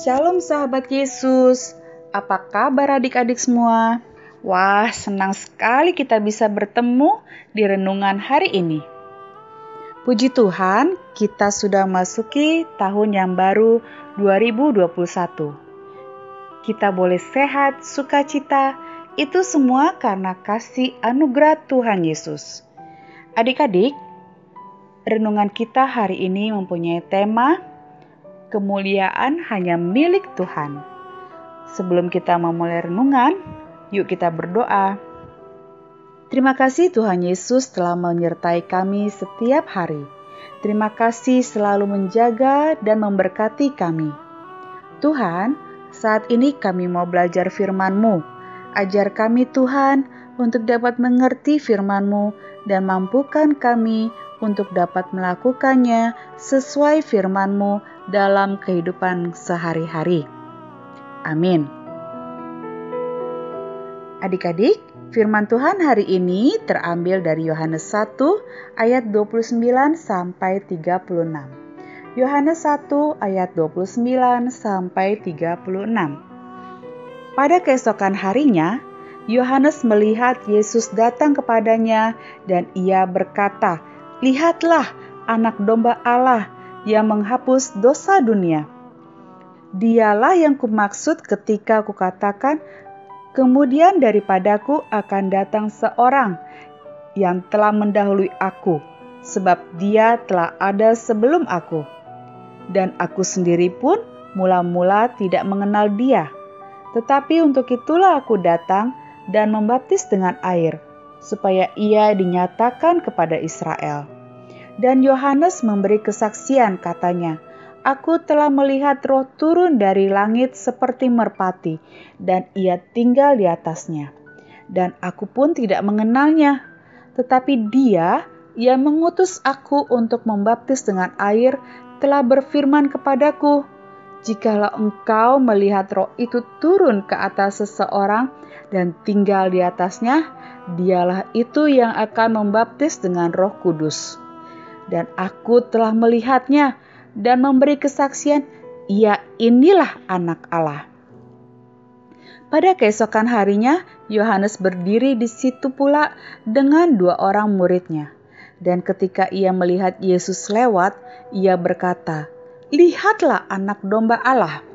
Shalom sahabat Yesus, apa kabar adik-adik semua? Wah, senang sekali kita bisa bertemu di renungan hari ini. Puji Tuhan, kita sudah masuki tahun yang baru 2021. Kita boleh sehat, sukacita, itu semua karena kasih anugerah Tuhan Yesus. Adik-adik, renungan kita hari ini mempunyai tema kemuliaan hanya milik Tuhan. Sebelum kita memulai renungan, yuk kita berdoa. Terima kasih Tuhan Yesus telah menyertai kami setiap hari. Terima kasih selalu menjaga dan memberkati kami. Tuhan, saat ini kami mau belajar firman-Mu. Ajar kami Tuhan untuk dapat mengerti firman-Mu dan mampukan kami untuk dapat melakukannya sesuai firman-Mu dalam kehidupan sehari-hari. Amin. Adik-adik, firman Tuhan hari ini terambil dari Yohanes 1 ayat 29 sampai 36. Yohanes 1 ayat 29 sampai 36. Pada keesokan harinya, Yohanes melihat Yesus datang kepadanya dan ia berkata, "Lihatlah anak domba Allah yang menghapus dosa dunia. Dialah yang kumaksud ketika kukatakan, kemudian daripadaku akan datang seorang yang telah mendahului aku, sebab dia telah ada sebelum aku. Dan aku sendiri pun mula-mula tidak mengenal dia. Tetapi untuk itulah aku datang dan membaptis dengan air, supaya ia dinyatakan kepada Israel. Dan Yohanes memberi kesaksian katanya, Aku telah melihat roh turun dari langit seperti merpati, dan ia tinggal di atasnya. Dan aku pun tidak mengenalnya, tetapi dia yang mengutus aku untuk membaptis dengan air telah berfirman kepadaku, Jikalau engkau melihat roh itu turun ke atas seseorang dan tinggal di atasnya, dialah itu yang akan membaptis dengan roh kudus dan aku telah melihatnya dan memberi kesaksian, ia inilah anak Allah. Pada keesokan harinya, Yohanes berdiri di situ pula dengan dua orang muridnya. Dan ketika ia melihat Yesus lewat, ia berkata, "Lihatlah anak domba Allah."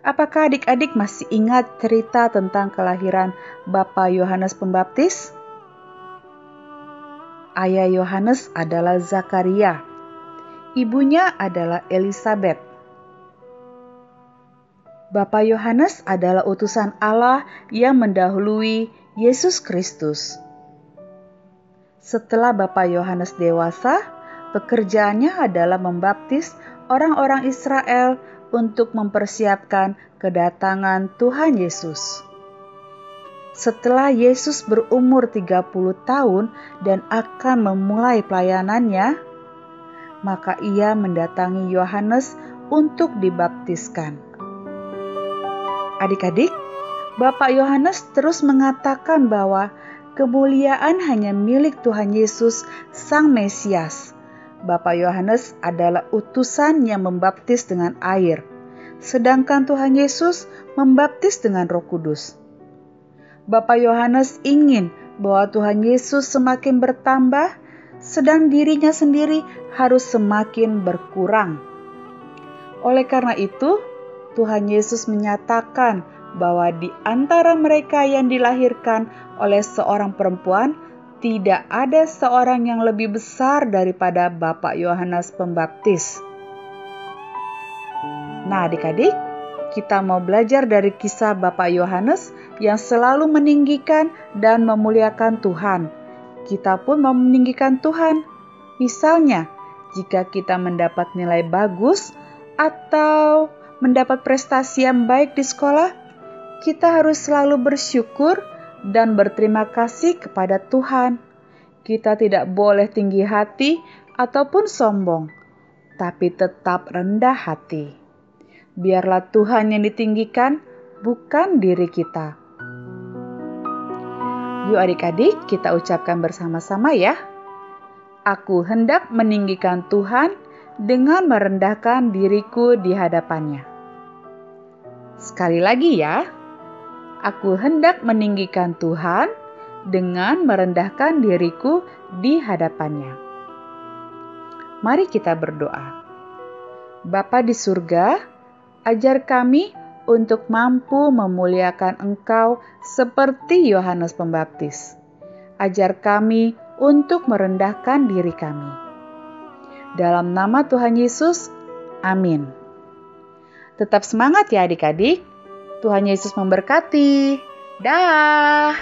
Apakah adik-adik masih ingat cerita tentang kelahiran Bapak Yohanes Pembaptis? Ayah Yohanes adalah Zakaria. Ibunya adalah Elizabeth. Bapak Yohanes adalah utusan Allah yang mendahului Yesus Kristus. Setelah Bapak Yohanes dewasa, pekerjaannya adalah membaptis orang-orang Israel untuk mempersiapkan kedatangan Tuhan Yesus. Setelah Yesus berumur 30 tahun dan akan memulai pelayanannya, maka ia mendatangi Yohanes untuk dibaptiskan. Adik-adik, Bapak Yohanes terus mengatakan bahwa kemuliaan hanya milik Tuhan Yesus, Sang Mesias. Bapak Yohanes adalah utusan yang membaptis dengan air, sedangkan Tuhan Yesus membaptis dengan Roh Kudus. Bapak Yohanes ingin bahwa Tuhan Yesus semakin bertambah, sedang dirinya sendiri harus semakin berkurang. Oleh karena itu, Tuhan Yesus menyatakan bahwa di antara mereka yang dilahirkan oleh seorang perempuan, tidak ada seorang yang lebih besar daripada Bapak Yohanes Pembaptis. Nah, adik-adik, kita mau belajar dari kisah Bapak Yohanes yang selalu meninggikan dan memuliakan Tuhan. Kita pun mau meninggikan Tuhan. Misalnya, jika kita mendapat nilai bagus atau mendapat prestasi yang baik di sekolah, kita harus selalu bersyukur dan berterima kasih kepada Tuhan. Kita tidak boleh tinggi hati ataupun sombong, tapi tetap rendah hati. Biarlah Tuhan yang ditinggikan, bukan diri kita. Yuk adik-adik, kita ucapkan bersama-sama ya. Aku hendak meninggikan Tuhan dengan merendahkan diriku di hadapannya. Sekali lagi ya, aku hendak meninggikan Tuhan dengan merendahkan diriku di hadapannya. Mari kita berdoa. Bapa di surga, ajar kami untuk mampu memuliakan Engkau seperti Yohanes Pembaptis. Ajar kami untuk merendahkan diri kami. Dalam nama Tuhan Yesus, amin. Tetap semangat ya adik-adik. Tuhan Yesus memberkati. Dah.